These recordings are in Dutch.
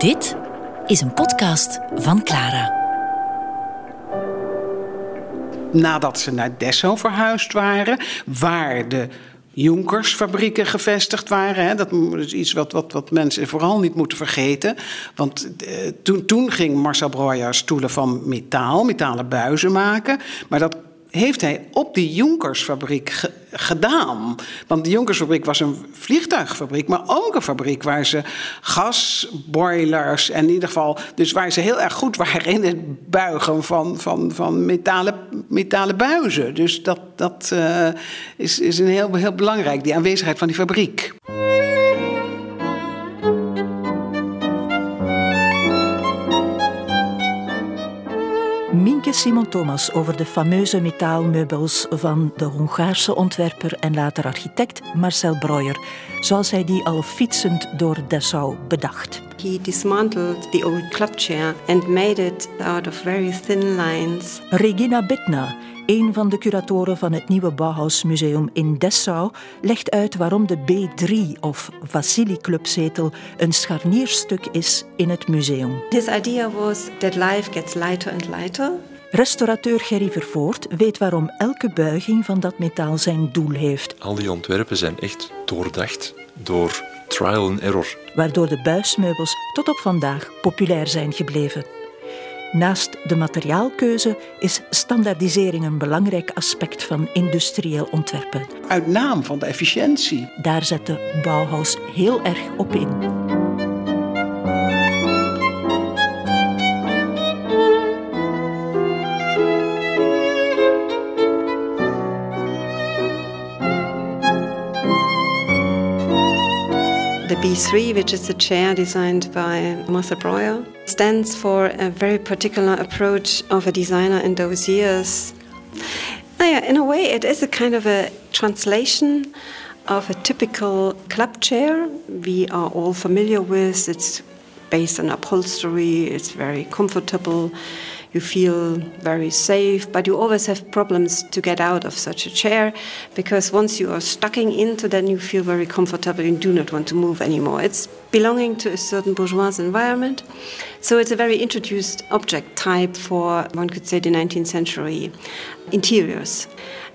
Dit is een podcast van Clara. Nadat ze naar Dessau verhuisd waren, waar de Jonkersfabrieken gevestigd waren. Hè. Dat is iets wat, wat, wat mensen vooral niet moeten vergeten. Want eh, toen, toen ging Marcel Breuer stoelen van metaal, metalen buizen maken. Maar dat heeft hij op die Jonkersfabriek gedaan. Want de Jonkersfabriek was een vliegtuigfabriek, maar ook een fabriek waar ze gasboilers en in ieder geval, dus waar ze heel erg goed waren in het buigen van, van, van metalen, metalen buizen. Dus dat, dat uh, is, is een heel, heel belangrijk, die aanwezigheid van die fabriek. Simon Thomas over de fameuze metaalmeubels van de Hongaarse ontwerper en later architect Marcel Breuer, zoals hij die al fietsend door Dessau bedacht. He dismantled the old club chair and made it out of very thin lines. Regina Bittner, een van de curatoren van het nieuwe Bauhausmuseum in Dessau, legt uit waarom de B3 of Vasili Clubzetel een scharnierstuk is in het museum. His idea was that life gets lighter and lighter. Restaurateur Gerry Vervoort weet waarom elke buiging van dat metaal zijn doel heeft. Al die ontwerpen zijn echt doordacht door trial and error. Waardoor de buismeubels tot op vandaag populair zijn gebleven. Naast de materiaalkeuze is standaardisering een belangrijk aspect van industrieel ontwerpen. Uit naam van de efficiëntie. Daar zet de Bauhaus heel erg op in. B3, which is a chair designed by Marcel Breuer, stands for a very particular approach of a designer in those years. Yeah, in a way, it is a kind of a translation of a typical club chair we are all familiar with. It's based on upholstery, it's very comfortable you feel very safe, but you always have problems to get out of such a chair because once you are stucking into, then you feel very comfortable and do not want to move anymore. It's belonging to a certain bourgeois environment. So it's a very introduced object type for, one could say, the 19th century interiors.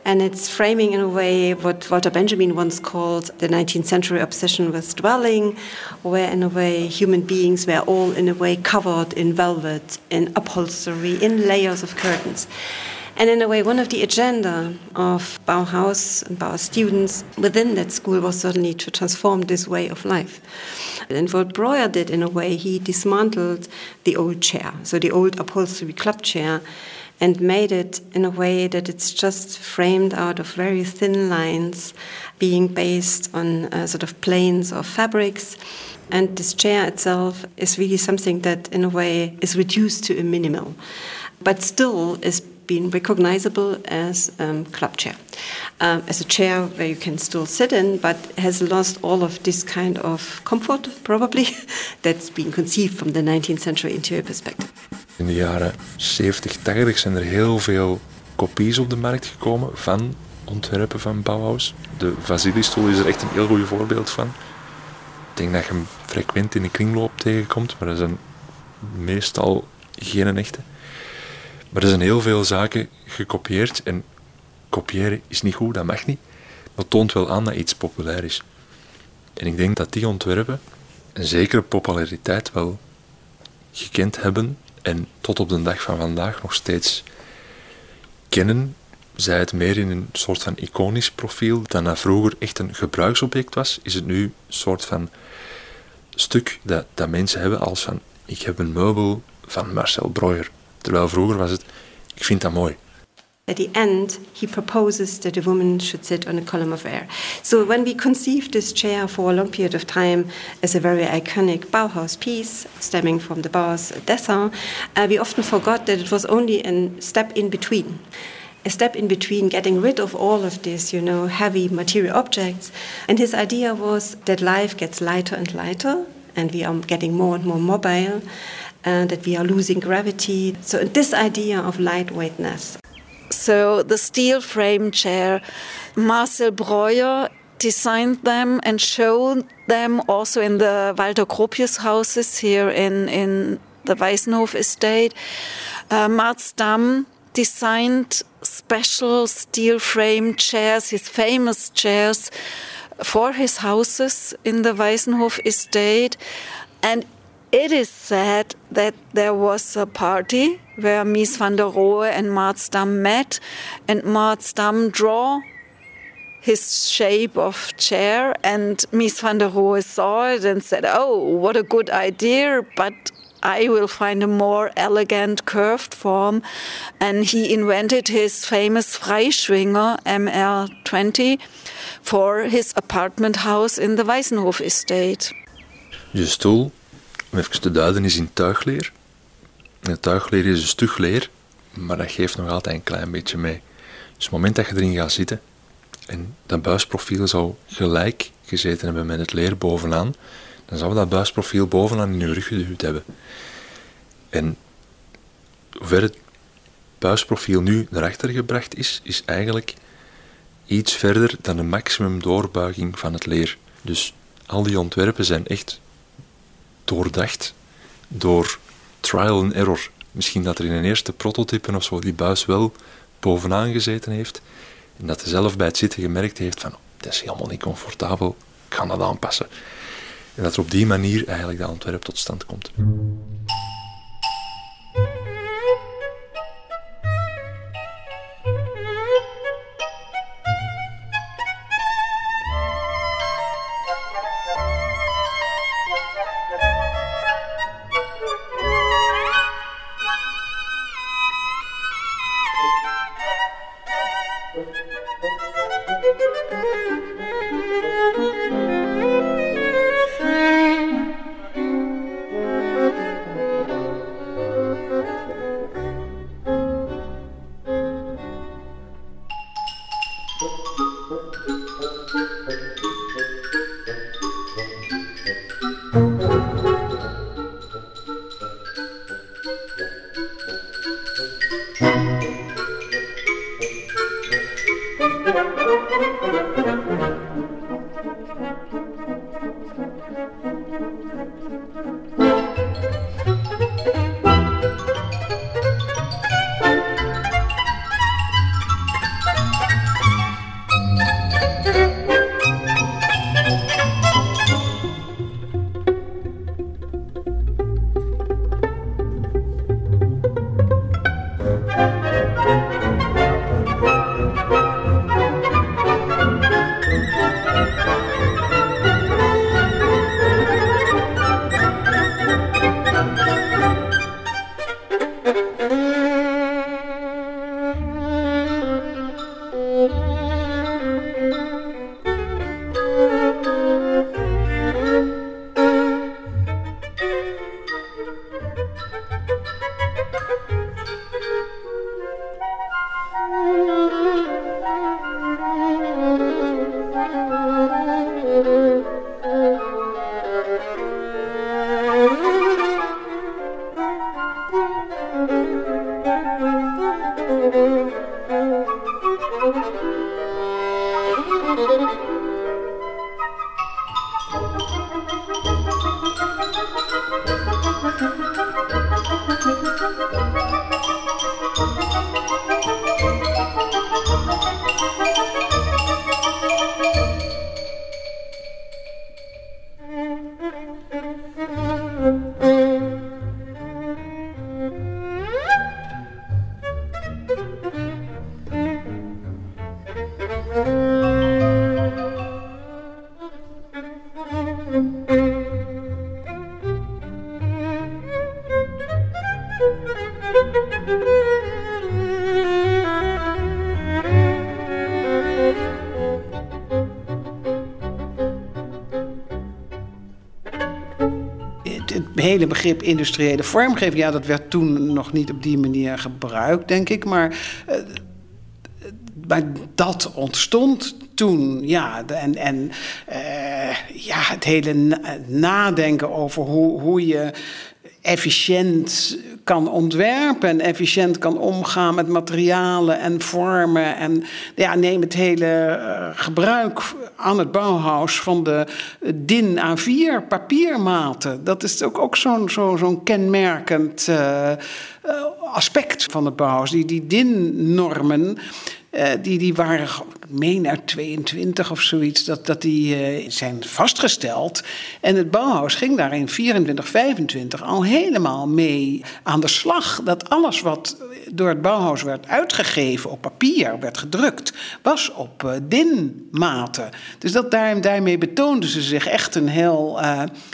And it's framing in a way what Walter Benjamin once called the 19th century obsession with dwelling, where in a way human beings were all in a way covered in velvet, in upholstery, in layers of curtains. And in a way, one of the agenda of Bauhaus and Bauhaus students within that school was certainly to transform this way of life. And what Breuer did in a way, he dismantled the old chair, so the old upholstery club chair, and made it in a way that it's just framed out of very thin lines, being based on uh, sort of planes or fabrics. And this chair itself is really something that, in a way, is reduced to a minimal, but still is being recognizable as um, club chair, um, as a chair where you can still sit in, but has lost all of this kind of comfort, probably, that's been conceived from the 19th century interior perspective. In de jaren 70, 80 zijn er heel veel kopies op de markt gekomen van ontwerpen van Bauhaus. De Vasili-stoel is er echt een heel goed voorbeeld van. Ik denk dat je hem frequent in de kringloop tegenkomt, maar dat zijn meestal geen echte. Maar er zijn heel veel zaken gekopieerd en kopiëren is niet goed, dat mag niet. Dat toont wel aan dat iets populair is. En ik denk dat die ontwerpen een zekere populariteit wel gekend hebben en tot op de dag van vandaag nog steeds kennen. Zij het meer in een soort van iconisch profiel dan dat vroeger echt een gebruiksobject was, is het nu een soort van stuk dat, dat mensen hebben als van ik heb een meubel van Marcel Breuer. Terwijl vroeger was het ik vind dat mooi. At the end, he proposes that a woman should sit on a column of air. So, when we conceived this chair for a long period of time as a very iconic Bauhaus piece stemming from the Bauhaus Dessau, uh, we often forgot that it was only a step in between. A step in between getting rid of all of this, you know, heavy material objects. And his idea was that life gets lighter and lighter, and we are getting more and more mobile, and that we are losing gravity. So, this idea of lightweightness so the steel frame chair, Marcel Breuer designed them and showed them also in the Walter Gropius houses here in, in the Weisenhof estate. Uh, Marsdam designed special steel frame chairs, his famous chairs, for his houses in the Weisenhof estate. And it is said that there was a party where Mies van der Rohe and Marsdam met, and Marsdam draw his shape of chair, and Mies van der Rohe saw it and said, "Oh, what a good idea!" But I will find a more elegant curved form. And he invented his famous Freischwinger MR20 for his apartment house in the Weisenhof estate. Je stoel, om even te duiden, is in tuigleer. De tuigleer is een stug leer, maar dat geeft nog altijd een klein beetje mee. Dus het moment dat je erin gaat zitten en dat buisprofiel zou gelijk gezeten hebben met het leer bovenaan, dan zou dat buisprofiel bovenaan in je rug geduwd hebben. En hoe het buisprofiel nu naar achter gebracht is, is eigenlijk iets verder dan de maximum doorbuiging van het leer. Dus al die ontwerpen zijn echt doordacht door trial and error. Misschien dat er in een eerste prototype of zo die buis wel bovenaan gezeten heeft en dat hij zelf bij het zitten gemerkt heeft van oh, dat is helemaal niet comfortabel, ik ga dat aanpassen. En dat er op die manier eigenlijk dat ontwerp tot stand komt. Hele begrip industriële vormgeving, ja, dat werd toen nog niet op die manier gebruikt, denk ik. Maar, uh, maar dat ontstond toen, ja. En, en uh, ja, het hele nadenken over hoe, hoe je efficiënt kan ontwerpen en efficiënt kan omgaan met materialen en vormen. En ja, neem het hele eh, gebruik aan het Bauhaus van de DIN A4 papiermaten. Dat is ook, ook zo'n zo, zo'n kenmerkend uh, aspect van het Bauhaus. Die, die DIN-normen. Uh, die, die waren, ik meen uit 22 of zoiets, dat, dat die uh, zijn vastgesteld. En het Bauhaus ging daar in 24, 25 al helemaal mee aan de slag. Dat alles wat door het Bauhaus werd uitgegeven op papier, werd gedrukt, was op uh, DIN-maten. Dus dat daar, daarmee betoonden ze zich echt een heel,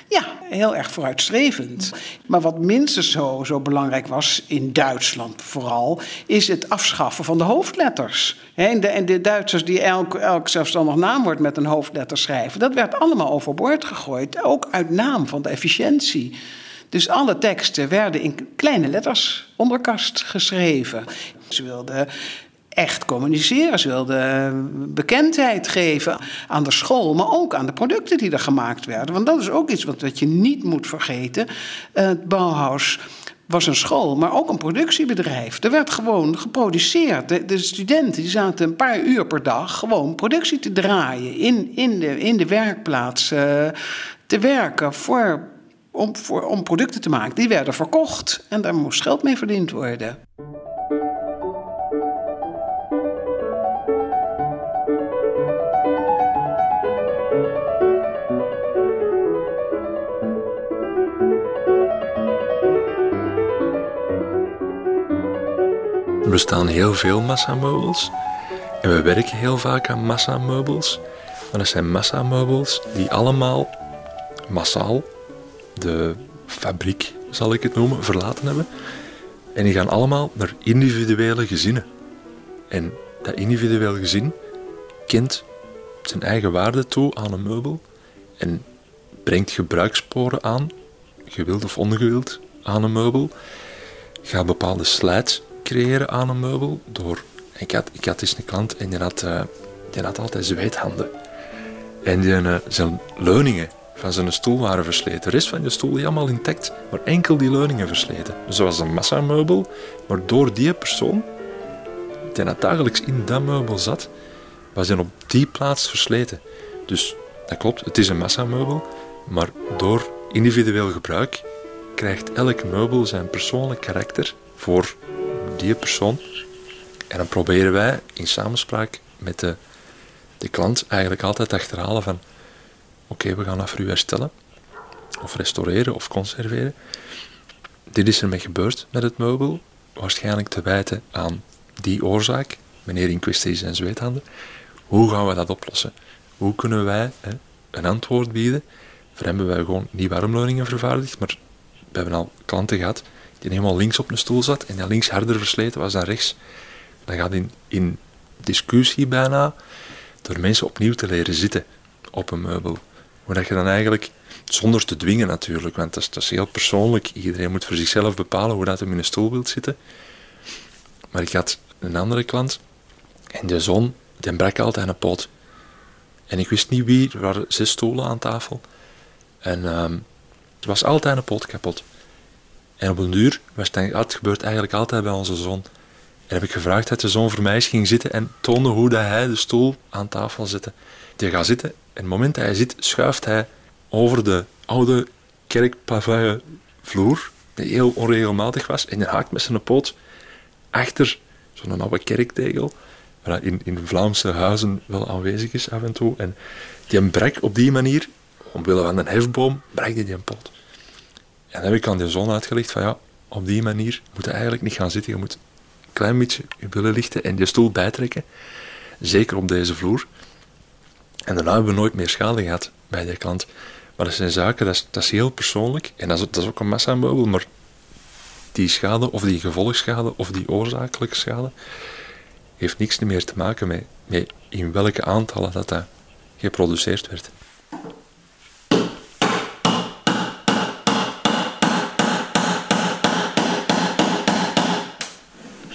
ja, heel erg vooruitstrevend. Maar wat minstens zo, zo belangrijk was, in Duitsland vooral, is het afschaffen van de hoofdletters. En de, Duitsers die elk, elk zelfstandig naamwoord met een hoofdletter schrijven, dat werd allemaal overboord gegooid, ook uit naam van de efficiëntie. Dus alle teksten werden in kleine letters onderkast geschreven. Ze wilden echt communiceren. Ze wilden bekendheid geven aan de school, maar ook aan de producten die er gemaakt werden. Want dat is ook iets wat, wat je niet moet vergeten. Het Bauhaus was een school, maar ook een productiebedrijf. Er werd gewoon geproduceerd. De, de, studenten die zaten een paar uur per dag gewoon productie te draaien in, in, de, in de werkplaats uh, te werken voor, om, voor, om producten te maken. Die werden verkocht en daar moest geld mee verdiend worden. Bestaan heel veel massameubels. En we werken heel vaak aan massameubels. Maar dat zijn massameubels die allemaal massaal de fabriek, zal ik het noemen, verlaten hebben. En die gaan allemaal naar individuele gezinnen. En dat individueel gezin kent zijn eigen waarde toe aan een meubel en brengt gebruikssporen aan, gewild of ongewild, aan een meubel. Gaat bepaalde slijts creëren aan een meubel door... Ik had, ik had eens een klant en die had, uh, die had altijd zweethanden. En die, uh, zijn leuningen van zijn stoel waren versleten. De rest van de stoel helemaal intact, maar enkel die leuningen versleten. Dus dat was een massameubel, maar door die persoon, die dat dagelijks in dat meubel zat, was hij op die plaats versleten. Dus dat klopt, het is een massameubel, maar door individueel gebruik krijgt elk meubel zijn persoonlijk karakter voor die persoon. En dan proberen wij in samenspraak met de, de klant eigenlijk altijd achterhalen van oké, we gaan dat voor u herstellen. Of restaureren of conserveren. Dit is ermee gebeurd met het meubel. Waarschijnlijk te wijten aan die oorzaak. Meneer in kwestie zijn zweethanden. Hoe gaan we dat oplossen? Hoe kunnen wij hè, een antwoord bieden? Voor hebben wij gewoon niet warmleuningen vervaardigd, maar we hebben al klanten gehad die helemaal links op een stoel zat en die links harder versleten was dan rechts. Dan gaat in, in discussie bijna door mensen opnieuw te leren zitten op een meubel. Hoe dat je dan eigenlijk, zonder te dwingen natuurlijk, want dat is, dat is heel persoonlijk. Iedereen moet voor zichzelf bepalen hoe dat hij in een stoel wilt zitten. Maar ik had een andere klant en de zoon, die brak altijd een pot. En ik wist niet wie, er waren zes stoelen aan tafel. En um, er was altijd een pot kapot. En op een duur was het, het gebeurt eigenlijk altijd bij onze zoon. En heb ik gevraagd dat de zoon voor mij ging zitten en toonde hoe dat hij de stoel aan tafel zette. Die gaat zitten en op het moment dat hij zit, schuift hij over de oude kerkpavage vloer, die heel onregelmatig was, en hij haakt met zijn poot achter zo'n oude kerktegel, waar in, in Vlaamse huizen wel aanwezig is af en toe. En die brak op die manier, omwille van een hefboom, brak die een pot. En dan heb ik aan de zon uitgelegd van ja, op die manier moet je eigenlijk niet gaan zitten. Je moet een klein beetje je billen lichten en je stoel bijtrekken. Zeker op deze vloer. En daarna hebben we nooit meer schade gehad bij die klant. Maar dat zijn zaken, dat is, dat is heel persoonlijk. En dat is, ook een massameubel, maar die schade, of die gevolgschade, of die oorzakelijke schade, heeft niks meer te maken met, met in welke aantallen dat, dat geproduceerd werd.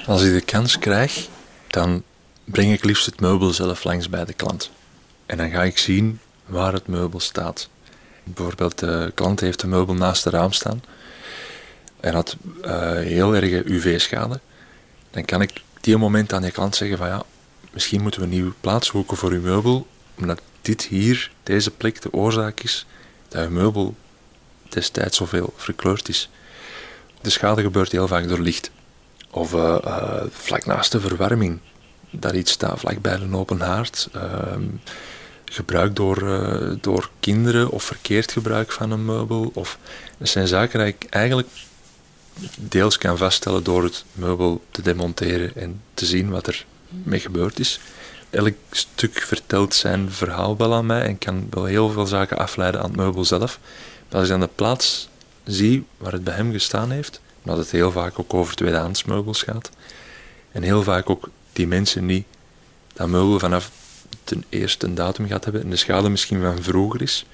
Als ik de kans krijg, dan breng ik liefst het meubel zelf langs bij de klant. En dan ga ik zien waar het meubel staat. Bijvoorbeeld, de klant heeft een meubel naast de raam staan. en had uh, heel erge UV-schade, dan kan ik die moment aan je klant zeggen van ja, misschien moeten we een nieuwe plaats zoeken voor uw meubel, omdat dit hier, deze plek, de oorzaak is dat uw meubel destijds zoveel verkleurd is. De schade gebeurt heel vaak door licht. Of uh, uh, vlak naast de verwarming, dat iets staat vlak bij een open haard. Uh, gebruik door, uh, door kinderen of verkeerd gebruik van een meubel. Of, dat zijn zaken die ik eigenlijk deels kan vaststellen door het meubel te demonteren en te zien wat er mee gebeurd is. Elk stuk vertelt zijn verhaal wel aan mij en kan wel heel veel zaken afleiden aan het meubel zelf. Maar als ik dan de plaats zie waar het bij hem gestaan heeft, omdat het heel vaak ook over tweedehands meubels gaat, en heel vaak ook die mensen niet dat meubel vanaf de eerste datum gaat hebben en de schade misschien van vroeger is,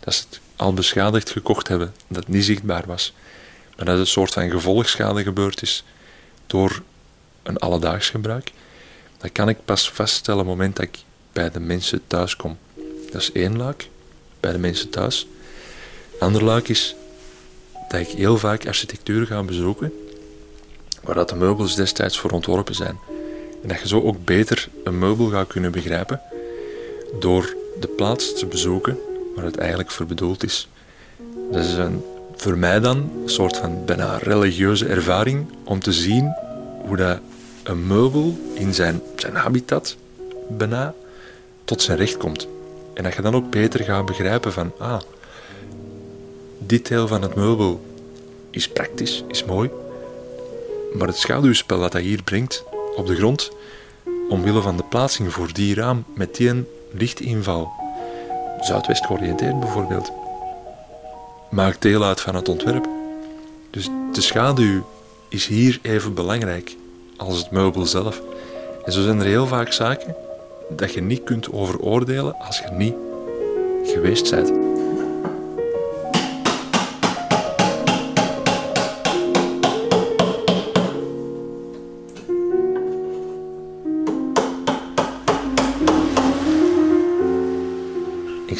dat ze het al beschadigd gekocht hebben, dat het niet zichtbaar was, maar dat het een soort van gevolgschade gebeurd is door een alledaags gebruik, dat kan ik pas vaststellen op het moment dat ik bij de mensen thuis kom. Dat is één luik, bij de mensen thuis. Ander luik is dat ik heel vaak architectuur ga bezoeken waar dat de meubels destijds voor ontworpen zijn. En dat je zo ook beter een meubel gaat kunnen begrijpen door de plaats te bezoeken waar het eigenlijk voor bedoeld is. Dat is een, voor mij dan een soort van bijna religieuze ervaring om te zien hoe dat een meubel in zijn, zijn habitat bijna tot zijn recht komt. En dat je dan ook beter gaat begrijpen van, ah, dit deel van het meubel is praktisch, is mooi, maar het schaduwspel dat hij hier brengt op de grond, omwille van de plaatsing voor die raam met die lichtinval, zuidwest georiënteerd bijvoorbeeld, maakt deel uit van het ontwerp. Dus de schaduw is hier even belangrijk als het meubel zelf. En zo zijn er heel vaak zaken dat je niet kunt overoordelen als je niet geweest bent.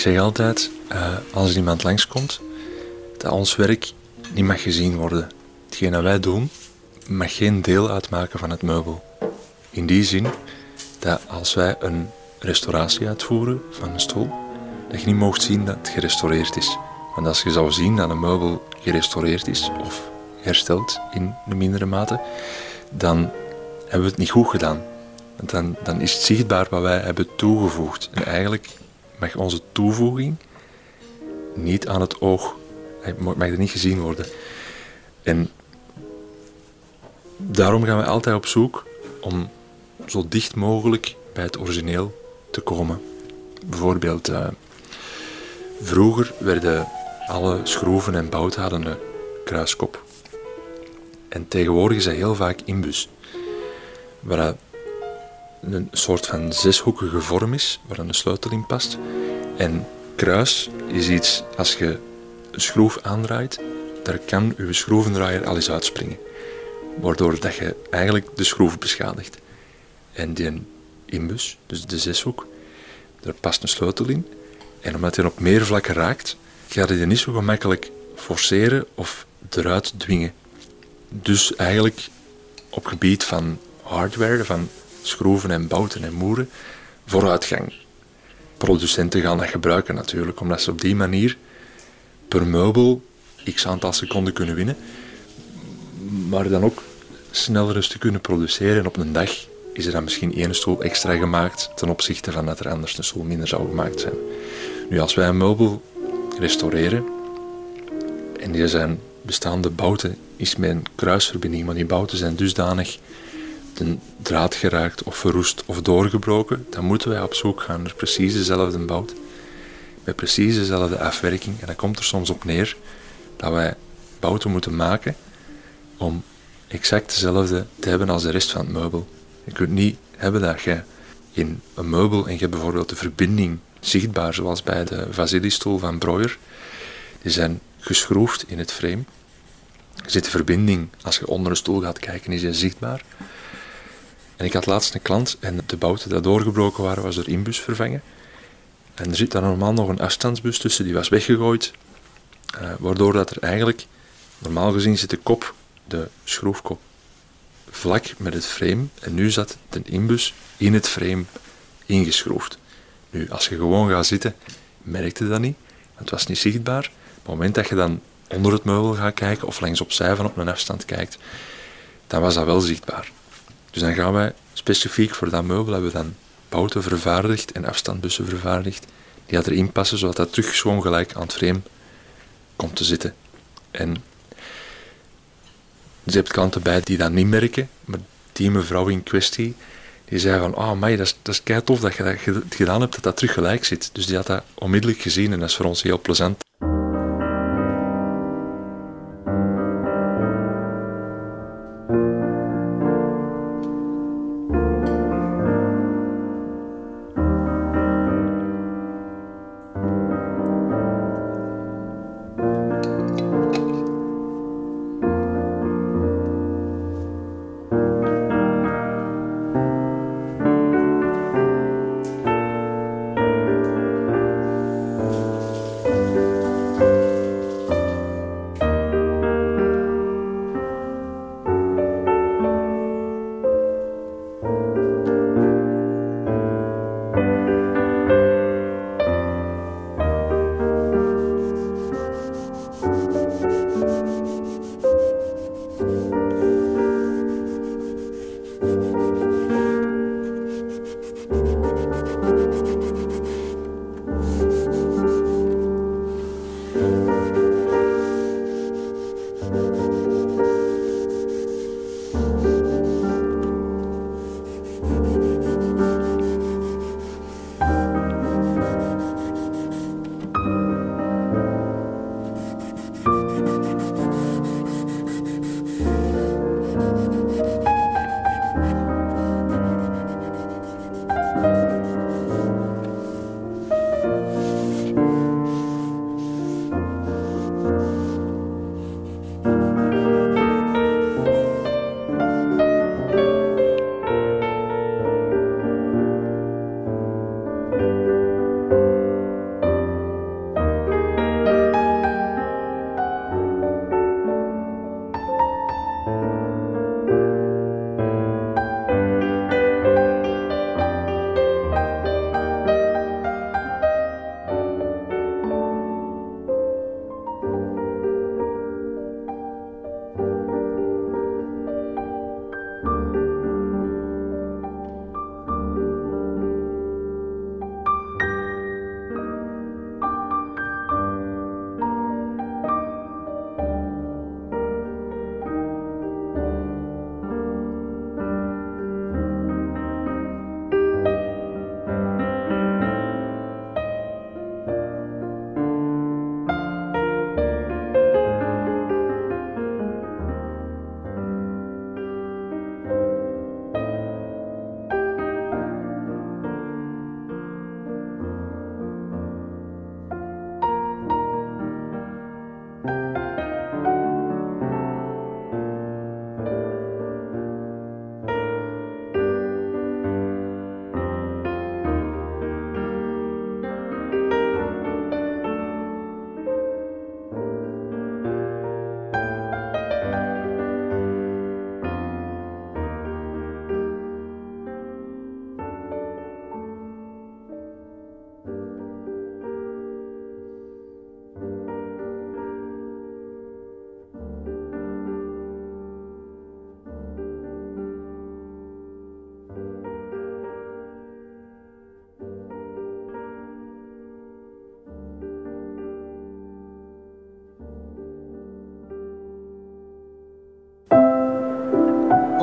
Zeg altijd, uh, als iemand langskomt, dat ons werk niet mag gezien worden. Hetgeen dat wij doen, mag geen deel uitmaken van het meubel. In die zin dat als wij een restauratie uitvoeren van een stoel, dat je niet mocht zien dat het gerestaureerd is. Want als je zou zien dat een meubel gerestaureerd is of hersteld in de mindere mate, dan hebben we het niet goed gedaan. Want dan, dan is het zichtbaar wat wij hebben toegevoegd. En eigenlijk mag onze toevoeging niet aan het oog, mag er niet gezien worden. En daarom gaan we altijd op zoek om zo dicht mogelijk bij het origineel te komen. Bijvoorbeeld, uh, vroeger werden alle schroeven en bouten een kruiskop. En tegenwoordig dat heel vaak inbus. Waar een soort van zeshoekige vorm is, waar een sleutel in past. En kruis is iets, als je een schroef aandraait, daar kan je schroevendraaier al eens uitspringen waardoor dat je eigenlijk de schroef beschadigt. En die inbus, dus de zeshoek, daar past een sleutel in. En omdat hij op meer vlakken raakt, ga je die niet zo gemakkelijk forceren of eruit dwingen. Dus eigenlijk op gebied van hardware, van schroeven en bouten en moeren, vooruitgang. Producenten gaan dat gebruiken natuurlijk, omdat ze op die manier per meubel x aantal seconden kunnen winnen maar dan ook sneller eens te kunnen produceren. En op een dag is er dan misschien één stoel extra gemaakt ten opzichte van dat er anders een stoel minder zou gemaakt zijn. Nu, als wij een meubel restaureren en die zijn bestaande bouten is een kruisverbinding, maar die bouten zijn dusdanig de draad geraakt of verroest of doorgebroken, dan moeten wij op zoek gaan naar precies dezelfde bout, met precies dezelfde afwerking. En dan komt er soms op neer dat wij bouten moeten maken om exact dezelfde te hebben als de rest van het meubel. Je kunt niet hebben dat je in een meubel en je hebt bijvoorbeeld de verbinding zichtbaar, zoals bij de Vasili-stoel van Breuer. Die zijn geschroefd in het frame. Zit de verbinding, als je onder een stoel gaat kijken, is die zichtbaar. Ik had laatst een klant en de bouten die doorgebroken waren, was door inbus vervangen. En er zit dan normaal nog een afstandsbus tussen, die was weggegooid. Uh, waardoor dat er eigenlijk Normaal gezien zit de kop, de schroefkop, vlak met het frame. En nu zat de inbus in het frame ingeschroefd. Nu, als je gewoon gaat zitten, merkte dat niet. Het was niet zichtbaar. Op het moment dat je dan onder het meubel gaat kijken of langs opzij van op een afstand kijkt, dan was dat wel zichtbaar. Dus dan gaan wij specifiek voor dat meubel hebben we dan bouten vervaardigd en afstandbussen vervaardigd die dat erin passen, zodat dat terug gewoon gelijk aan het frame komt te zitten. En je hebt klanten bij die dat niet merken, maar die mevrouw in kwestie, die zei van, oh maar dat is, dat is kei tof dat je dat gedaan hebt, dat dat terug gelijk zit. Dus die had dat onmiddellijk gezien en dat is voor ons heel plezant.